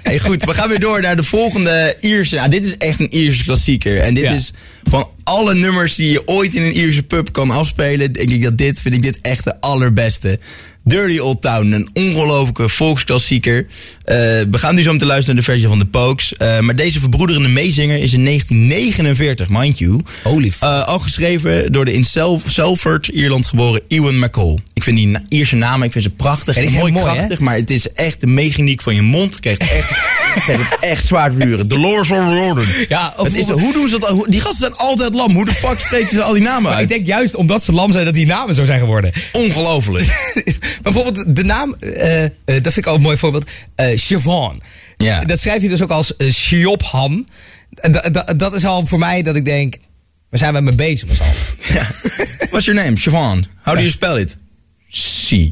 Hey, goed, we gaan weer door naar de volgende Ierse. Nou, dit is echt een Ierse klassieker. En dit Ja. is van alle nummers die je ooit in een Ierse pub kan afspelen. Denk ik dat dit, vind ik dit echt de allerbeste. Dirty Old Town, een ongelofelijke volksklassieker. Eh, we gaan nu zo meteen luisteren naar de versie van de Pokes. Eh, maar deze verbroederende meezinger is in 1949, mind you. Holy. Eh, al geschreven door de in Sel- Salford, Ierland geboren Ewan McCall. Ik vind die na- Ierse namen, ik vind ze prachtig. En mooi, mooi, hè? krachtig, maar het is echt de mechaniek van je mond. Ik krijg het echt, echt zwaar te vuren. Dolores O'Riordan. Ja, of- Het is, hoe doen ze dat? Hoe- Die gasten zijn altijd lam. Hoe de fuck spreken ze al die namen Maar ik uit? denk juist omdat ze lam zijn dat die namen zo zijn geworden. Ongelooflijk. Bijvoorbeeld de naam, eh, eh, dat vind ik al een mooi voorbeeld. eh Siobhan. Ja. Dat schrijf je dus ook als uh, Siobhan. Da- da- dat is al voor mij dat ik denk, waar zijn we mee bezig z'n allen? Ja. What's your name? Siobhan. How do you spell it? C.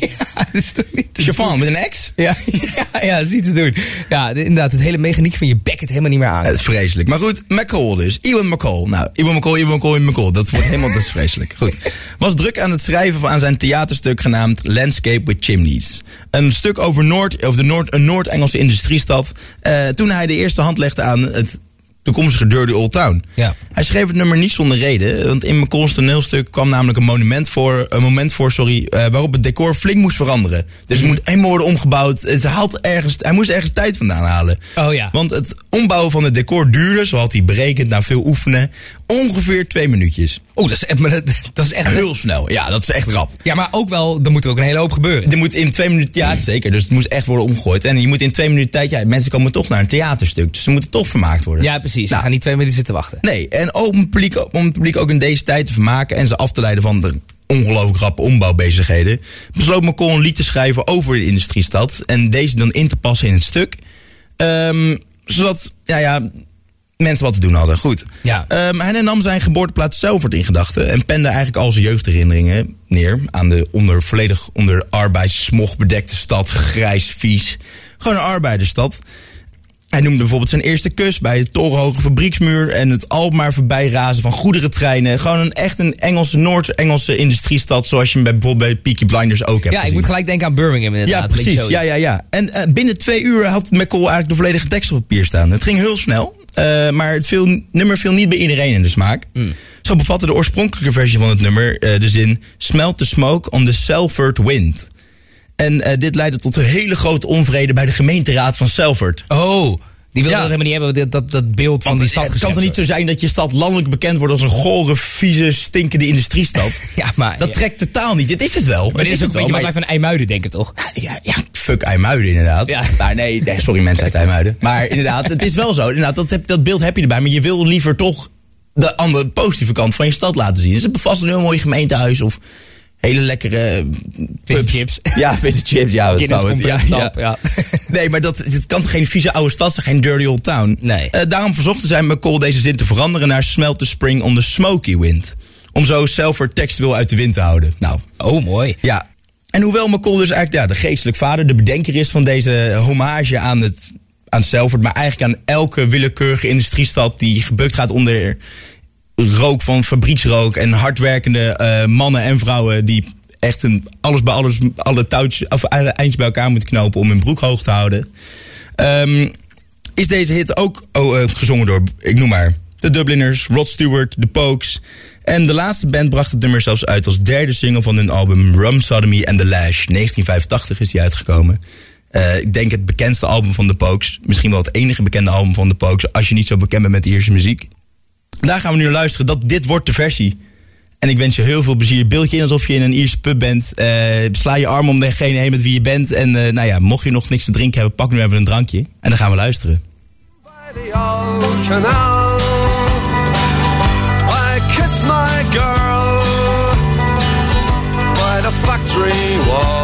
ja, dat is toch niet te Siobhan met een X? Ja, ja, ja, dat is niet te doen. Ja, de- inderdaad, het hele mechaniek van je bek het helemaal niet meer aan. Het is vreselijk. Maar goed, McCall dus. Ewan McCall. Nou, Ewan McCall, Ewan McCall, McCall. Dat wordt helemaal dat is vreselijk. Goed. Was druk aan het schrijven van zijn theaterstuk genaamd Landscape with Chimneys. Een stuk over, Noord, over de Noord, een Noord-Engelse industriestad. eh, toen hij de eerste hand legde aan het toekomstige Dirty Old Town. Ja. Hij schreef het nummer niet zonder reden. Want in McCall's toneelstuk kwam namelijk een, monument voor, een moment voor sorry, eh, waarop het decor flink moest veranderen. Dus het moet helemaal worden omgebouwd. Het had ergens, hij moest ergens tijd vandaan halen. Oh ja. Want het ombouwen van het decor duurde, zoals hij berekend na veel oefenen, ongeveer twee minuutjes. Oeh, dat is, dat, is echt... Heel snel. Ja, dat is echt rap. Ja, maar ook wel, er moet er ook een hele hoop gebeuren. Er moet in twee minuten, ja zeker, dus het moest echt worden omgegooid. En je moet in twee minuten tijd, ja, mensen komen toch naar een theaterstuk, dus ze moeten toch vermaakt worden. Ja, precies. Ze Nou. gaan niet twee minuten zitten wachten. Nee, en om het, publiek, om het publiek ook in deze tijd te vermaken en ze af te leiden van de ongelooflijk rappe ombouwbezigheden, besloot McCall een lied te schrijven over de industriestad en deze dan in te passen in het stuk. Ehm, zodat, ja, ja, mensen wat te doen hadden. Goed. Ja. Ehm, hij nam zijn geboorteplaats Zelvert in gedachten en pende eigenlijk al zijn jeugdherinneringen neer aan de onder, volledig onder arbeidssmog bedekte stad, grijs, vies. Gewoon een arbeidersstad. Hij noemde bijvoorbeeld zijn eerste kus bij de torenhoge fabrieksmuur en het Alkmaar voorbij razen van goederentreinen. Gewoon een echt een Engelse, Noord-Engelse industriestad zoals je hem bij, bijvoorbeeld bij Peaky Blinders ook hebt Ja, ik moet gelijk denken aan Birmingham inderdaad. Ja, precies. Ja, ja, ja. En eh, binnen twee uur had McCall eigenlijk de volledige tekst op papier staan. Het ging heel snel, eh, maar het viel, nummer viel niet bij iedereen in de smaak. Mm. Zo bevatte de oorspronkelijke versie van het nummer eh, de zin... Smelt the smoke on the Selford wind. En eh, dit leidde tot een hele grote onvrede bij de gemeenteraad van Selford. Oh, die wilde Ja. dat helemaal niet hebben, dat, dat, beeld van Want die stad het kan toch niet zo zijn dat je stad landelijk bekend wordt als een gore, vieze, stinkende industriestad? Ja, maar... Dat ja. trekt totaal niet. Het is het wel. Maar dit is ook een beetje wat wij van IJmuiden denken, toch? Ja, ja, fuck IJmuiden inderdaad. Ja. Maar nee, nee, sorry mensen uit IJmuiden. Maar inderdaad, het is wel zo. Inderdaad, dat, heb, dat beeld heb je erbij. Maar je wil liever toch de andere positieve kant van je stad laten zien. Dus het vast een heel mooi gemeentehuis of hele lekkere eh, chips. Ja, chips. Ja, dat zou het. Ja, op, ja. ja. Nee, maar dat, het kan geen vieze oude stad zijn, geen dirty old town. Nee. Eh, daarom verzochten zij McCall deze zin te veranderen naar smelt the spring on the smoky wind. Om zo Selford textueel uit de wind te houden. Nou, Oh, mooi. ja. En hoewel McCall dus eigenlijk ja, de geestelijk vader, de bedenker is van deze hommage aan het aan Selford, maar eigenlijk aan elke willekeurige industriestad die gebukt gaat onder rook van fabrieksrook en hardwerkende eh, mannen en vrouwen die echt een, alles bij alles, alle touwtjes, of eindjes bij elkaar moeten knopen om hun broek hoog te houden. Ehm, is deze hit ook oh, eh, gezongen door, ik noem maar, de Dubliners, Rod Stewart, de Pokes. En de laatste band bracht het nummer zelfs uit als derde single van hun album Rum Sodomy and the Lash. 1985 is die uitgekomen. Eh, ik denk het bekendste album van de Pokes. Misschien wel het enige bekende album van de Pokes. Als je niet zo bekend bent met de Ierse muziek. Daar gaan we nu naar luisteren. Dat, dit wordt de versie. En ik wens je heel veel plezier. Beeld je in alsof je in een Ierse pub bent. Eh, sla je arm om degene heen met wie je bent. En eh, nou ja, mocht je nog niks te drinken hebben, pak nu even een drankje. En dan gaan we luisteren. Factory wall.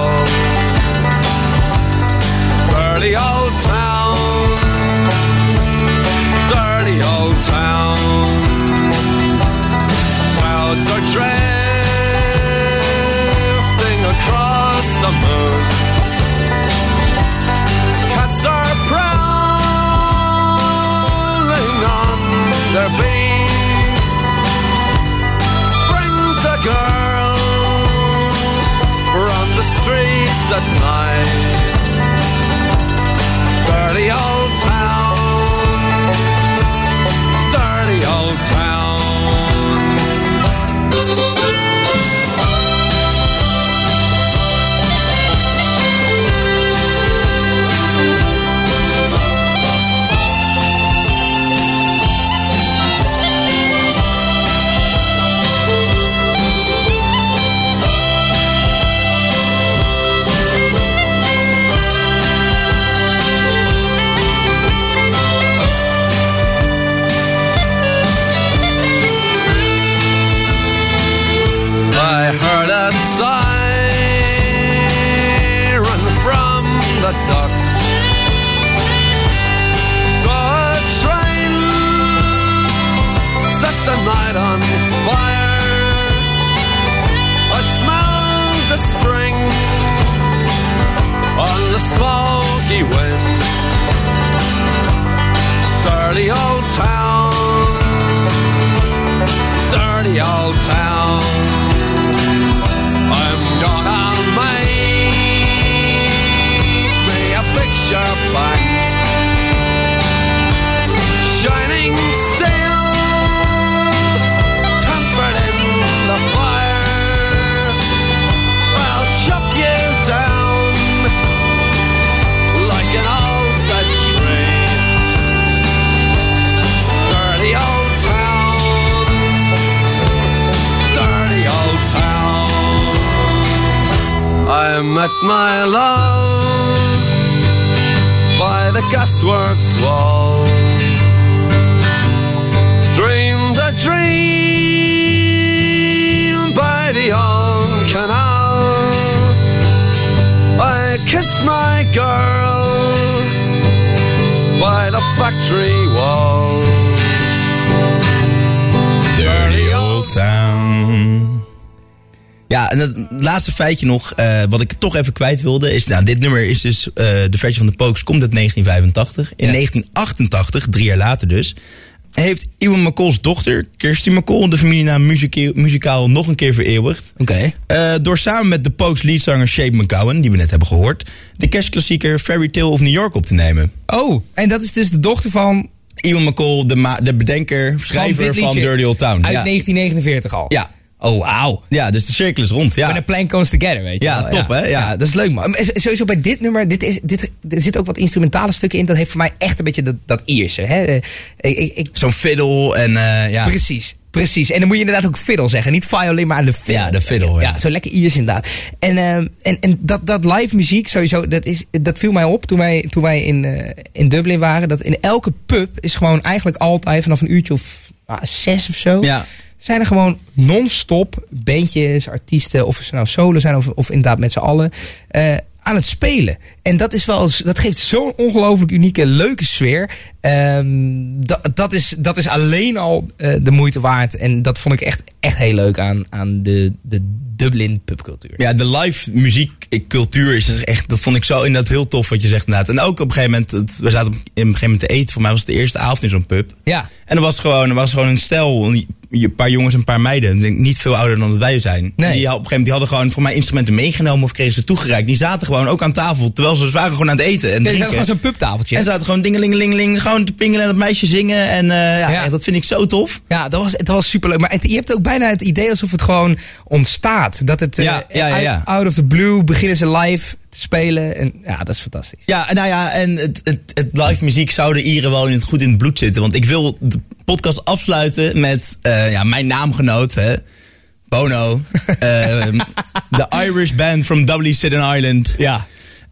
Factory wall. Dirty Old Town. Ja, en het laatste feitje nog, eh, wat ik toch even kwijt wilde, is, nou, dit nummer is dus, eh, de versie van de Pokes komt uit 1985. In Ja. 1988, drie jaar later dus, heeft Ewan McCall's dochter, Kirsty McCall, de familienaam muzika- muzikaal nog een keer vereeuwigd. Oké. Eh, door samen met de Pokes leadzanger Shape McGowan, die we net hebben gehoord, de kerstklassieker Fairy Tale of New York op te nemen. Oh, en dat is dus de dochter van, Ewan McCall, de, de bedenker, schrijver van, Dirty Old Town. Uit ja. 1949 al. Ja. Oh, wauw. ja, dus de cirkel is rond. Ja. When a plan comes together, weet je Ja, wel. top, hè? Ja. dat is leuk, man. Maar Sowieso bij dit nummer, dit is, dit, er zitten ook wat instrumentale stukken in. Dat heeft voor mij echt een beetje dat, dat Ierse. Hè? Eh, Ik, Zo'n fiddle en eh, ja. Precies, precies. En dan moet je inderdaad ook fiddle zeggen. Niet violin, maar de fiddle. Ja, de fiddle, ja. Ja, zo lekker Iers inderdaad. En, ehm, en, en dat, dat live muziek sowieso, dat, is, dat viel mij op toen wij, toen wij in, eh, in Dublin waren. Dat in elke pub is gewoon eigenlijk altijd vanaf een uurtje of ah, zes of zo... Ja. Zijn er gewoon non-stop bandjes, artiesten, of ze nou solo zijn of, of inderdaad met z'n allen, eh, aan het spelen. En dat, is wel, dat geeft zo'n ongelooflijk unieke, leuke sfeer. Ehm, dat, dat, is, dat is alleen al eh, de moeite waard. En dat vond ik echt, echt heel leuk aan, aan de, de Dublin pubcultuur. Ja, de live muziekcultuur is er echt, dat vond ik zo inderdaad heel tof wat je zegt inderdaad. En ook op een gegeven moment, het- we zaten op een gegeven moment te eten, voor mij was het de eerste avond in zo'n pub. Ja. En er was gewoon, er was gewoon een stel, een paar jongens en een paar meiden, denk niet veel ouder dan dat wij zijn. Nee. Die, op een gegeven moment, die hadden gewoon voor mij instrumenten meegenomen of kregen ze toegereikt. Die zaten gewoon ook aan tafel, terwijl ze waren gewoon aan het eten en Nee, drinken. staat gewoon zo'n pubtafeltje. en ze zaten gewoon dingelingelingeling, gewoon te pingelen en dat meisje zingen. En eh, ja, Ja. echt, dat vind ik zo tof. Ja, dat was, dat was superleuk. Maar het- je hebt ook bijna het idee alsof het gewoon ontstaat. Dat het eh, Ja, ja, ja, ja. Out, of the blue beginnen ze live te spelen. En ja, dat is fantastisch. Ja, nou ja, en het, het, het live muziek zou de Ieren wel in het, goed in het bloed zitten. Want ik wil de podcast afsluiten met eh, ja, mijn naamgenoot, hè, Bono. Ehm, De Irish band from Dublin Island. Ja.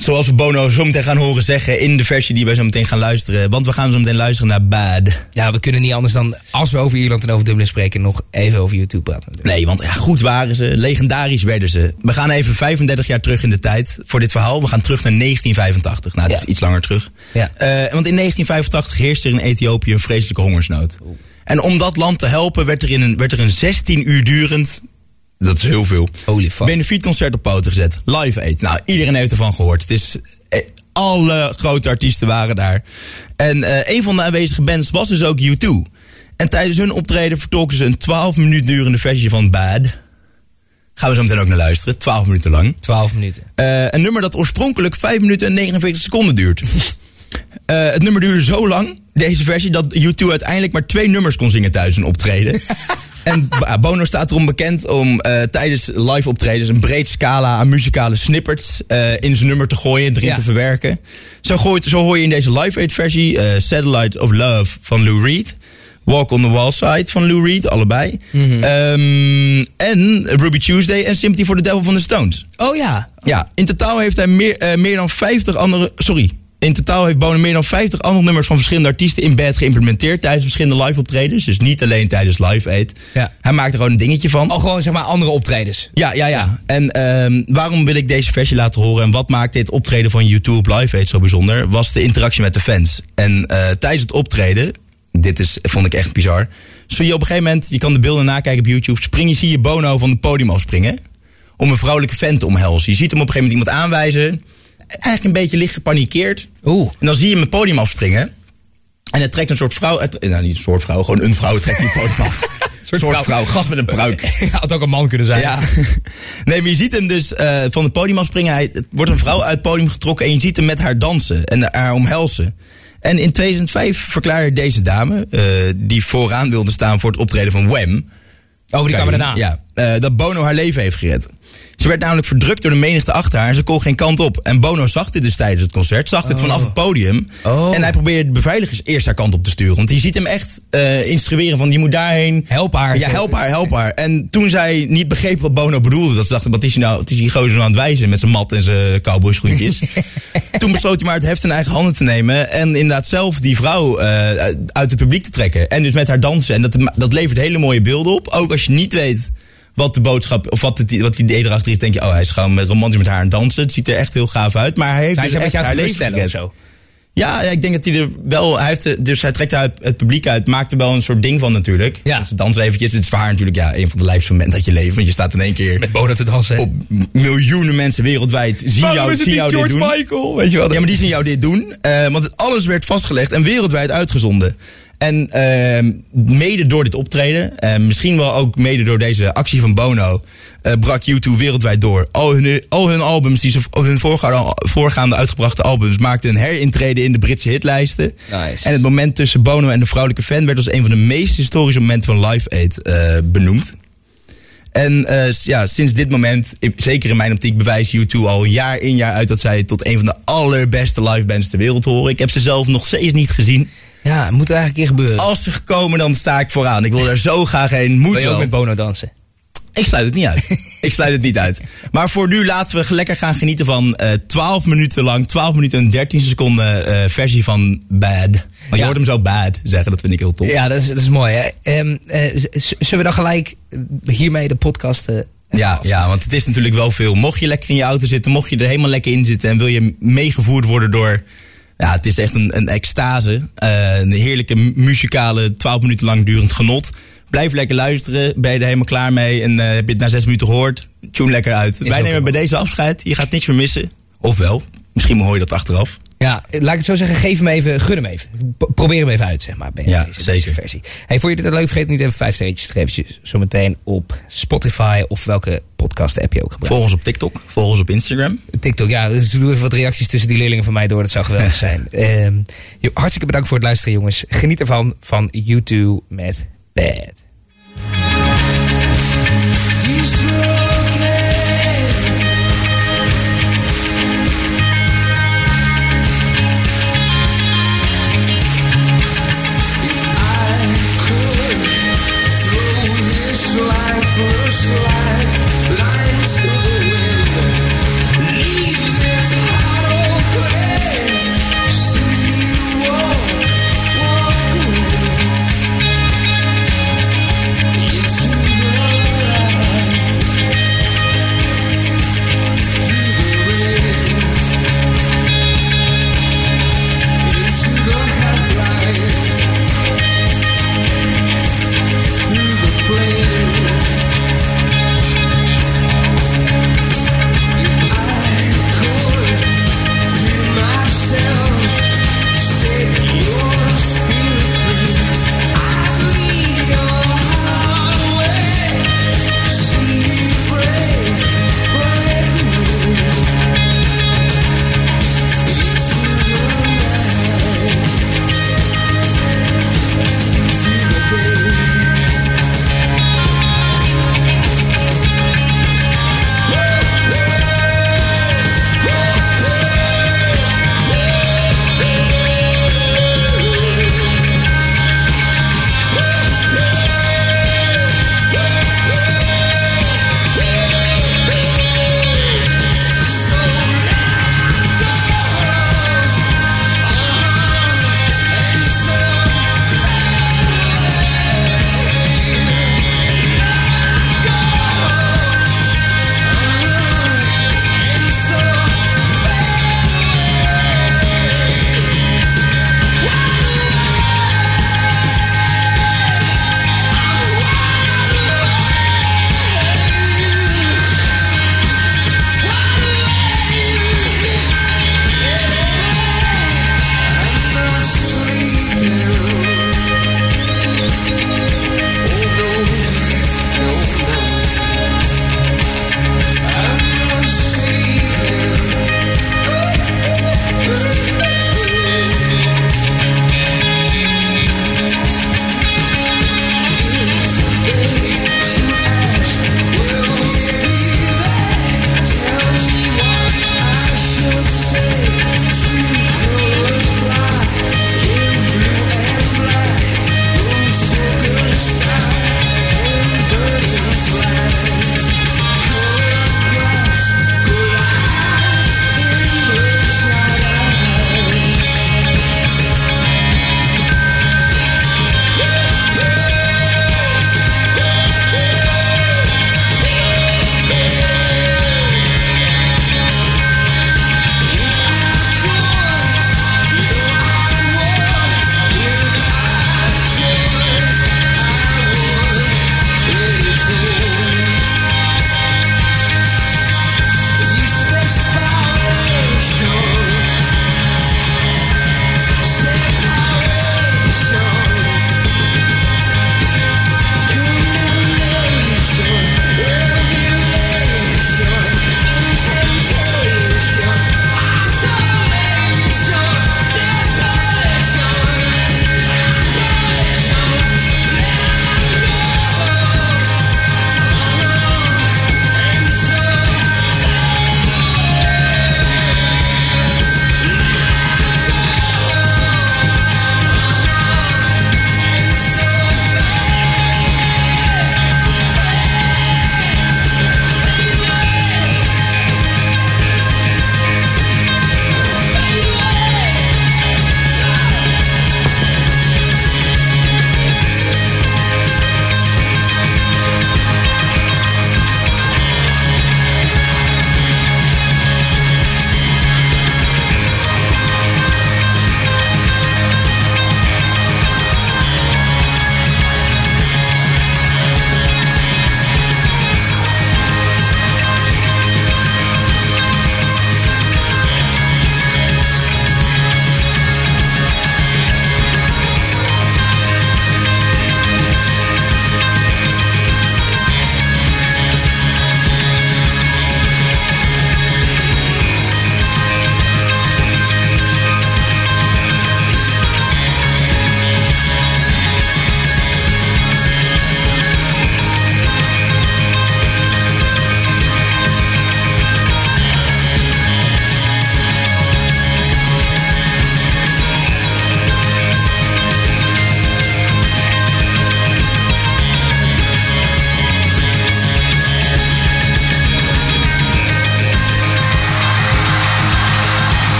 Zoals we Bono zo meteen gaan horen zeggen in de versie die wij zo meteen gaan luisteren. Want we gaan zo meteen luisteren naar Bad. Ja, we kunnen niet anders dan, als we over Ierland en over Dublin spreken, nog even over YouTube praten. Nee, want ja, goed waren ze. Legendarisch werden ze. We gaan even 35 jaar terug in de tijd voor dit verhaal. We gaan terug naar 1985. Nou, het Ja. is iets langer terug. Ja. Eh, want in 1985 heerste er in Ethiopië een vreselijke hongersnood. En om dat land te helpen werd er, in een, werd er een 16 uur durend... Dat is heel veel. Holy fuck. Benefietconcert op poten gezet. Live Aid. Nou, iedereen heeft ervan gehoord. Het is... eh, Alle grote artiesten waren daar. En eh, een van de aanwezige bands was dus ook U2. En tijdens hun optreden vertolken ze een 12 minuut durende versie van Bad. Gaan we zo meteen ook naar luisteren. 12 minuten lang. 12 minuten. Eh, een nummer dat oorspronkelijk 5 minuten en 49 seconden duurt. Het nummer duurde zo lang, deze versie, dat U2 uiteindelijk maar twee nummers kon zingen tijdens een optreden. en Bono staat erom bekend om eh, tijdens live optredens een breed scala aan muzikale snippets eh, in zijn nummer te gooien en erin Ja. te verwerken. Zo, gooit, zo hoor je in deze live aid versie eh, Satellite of Love van Lou Reed. Walk on the Wall Side van Lou Reed, allebei. Ehm, en Ruby Tuesday en Sympathy for the Devil van de Stones. Oh ja. Ja, in totaal heeft hij meer, meer dan 50 andere. Sorry. In totaal heeft Bono meer dan 50 andere nummers van verschillende artiesten in bed geïmplementeerd tijdens verschillende live optredens. Dus niet alleen tijdens Live Aid. Ja. Hij maakt er gewoon een dingetje van. Oh, gewoon zeg maar andere optredens. Ja, ja, ja. En ehm, waarom wil ik deze versie laten horen en wat maakt dit optreden van YouTube op Live Aid zo bijzonder? Was de interactie met de fans. En eh, tijdens het optreden, dit is, vond ik echt bizar. Zo je op een gegeven moment, je kan de beelden nakijken op YouTube, spring je, zie je Bono van het podium afspringen. Om een vrouwelijke fan te omhelzen. Je ziet hem op een gegeven moment iemand aanwijzen. Eigenlijk een beetje licht gepanikeerd. Oeh. En dan zie je hem het podium afspringen. En het trekt een soort vrouw. uit- nou, niet een soort vrouw, gewoon een vrouw trekt die het podium af. Een soort vrouw. vrouw, gast met een pruik. Had ook een man kunnen zijn. Ja. Nee, maar je ziet hem dus eh, van het podium afspringen. Hij, het wordt een vrouw uit het podium getrokken en je ziet hem met haar dansen en haar omhelzen. En in 2005 verklaarde deze dame, eh, die vooraan wilde staan voor het optreden van Wham... Oh, die daarna. Ja, eh, dat Bono haar leven heeft gered. Ze werd namelijk verdrukt door de menigte achter haar en ze kon geen kant op. En Bono zag dit dus tijdens het concert, zag dit vanaf het podium. Oh. En hij probeerde de beveiligers eerst haar kant op te sturen. Want je ziet hem echt eh, instrueren van je moet daarheen. Help haar. Ja, help haar, help haar. En toen zij niet begreep wat Bono bedoelde, dat ze dachten, wat is hij nou, wat is die gozer nou aan het wijzen met zijn mat en zijn cowboyschoentjes. toen besloot hij maar het heft in eigen handen te nemen en inderdaad zelf die vrouw eh, uit het publiek te trekken. En dus met haar dansen. En dat, dat levert hele mooie beelden op. Ook als je niet weet wat de boodschap, of wat het, wat die idee erachter is, denk je, oh, hij is gewoon met romantisch met haar aan dansen. Het ziet er echt heel gaaf uit. Maar hij heeft Hij dus is een echt haar leven of zo. Ja, ik denk dat hij er wel. Hij heeft, dus hij trekt uit het publiek uit, maakt er wel een soort ding van natuurlijk. Ja. Dus Ze dansen eventjes. Het is voor haar natuurlijk ja, een van de lijpste momenten dat je leeft. Want je staat in één keer Met Bono te dansen. op miljoenen mensen wereldwijd. Zien jou, zien jou dit doen. Michael? Weet je wel? Ja, maar die zien jou dit doen. eh, want alles werd vastgelegd en wereldwijd uitgezonden. En ehm, mede door dit optreden, en misschien wel ook mede door deze actie van Bono, eh, brak U2 wereldwijd door. Al hun, al hun albums, die ze, of hun voorgaande, voorgaande uitgebrachte albums, maakten een herintrede in de Britse hitlijsten. Nice. En het moment tussen Bono en de vrouwelijke fan werd als een van de meest historische momenten van Live Aid eh, benoemd. En eh, ja, sinds dit moment, zeker in mijn optiek, bewijst U2 al jaar in jaar uit dat zij tot een van de allerbeste live bands ter wereld horen. Ik heb ze zelf nog steeds niet gezien. Ja, het moet er eigenlijk een keer gebeuren. Als ze komen, dan sta ik vooraan. Ik wil daar zo graag heen. Moet Wil je ook met Bono dansen? Ik sluit het niet uit. ik sluit het niet uit. Maar voor nu laten we lekker gaan genieten van eh 12 minuten lang, 12 minuten en 13 seconden eh, versie van Bad. Maar je Ja. hoort hem zo bad zeggen, dat vind ik heel tof. Ja, dat is, dat is mooi. Hè? Ehm, eh, zullen we dan gelijk hiermee de podcast... Ja, ja, want het is natuurlijk wel veel. Mocht je lekker in je auto zitten, mocht je er helemaal lekker in zitten en wil je meegevoerd worden door. Ja, het is echt een, een extase. eh, een heerlijke mu- muzikale, 12 minuten lang durend genot. Blijf lekker luisteren. Ben je er helemaal klaar mee en eh, heb je het na 6 minuten gehoord? Tune lekker uit. Wij nemen bij deze afscheid. Je gaat niks meer missen. Of wel. Misschien hoor je dat achteraf. Ja, laat ik het zo zeggen, geef hem even, gun hem even. P- probeer hem even uit, zeg maar. Ja, deze, zeker. deze versie. Hey, vond je dit leuk? Vergeet niet even vijf sterretjes te geven. Zometeen op Spotify of welke podcast app je ook gebruikt. Volg ons op TikTok, volg ons op Instagram. TikTok, ja. Dus doe even wat reacties tussen die leerlingen van mij door. Dat zou geweldig zijn. Jo- hartstikke bedankt voor het luisteren, jongens. Geniet ervan van YouTube met Bad.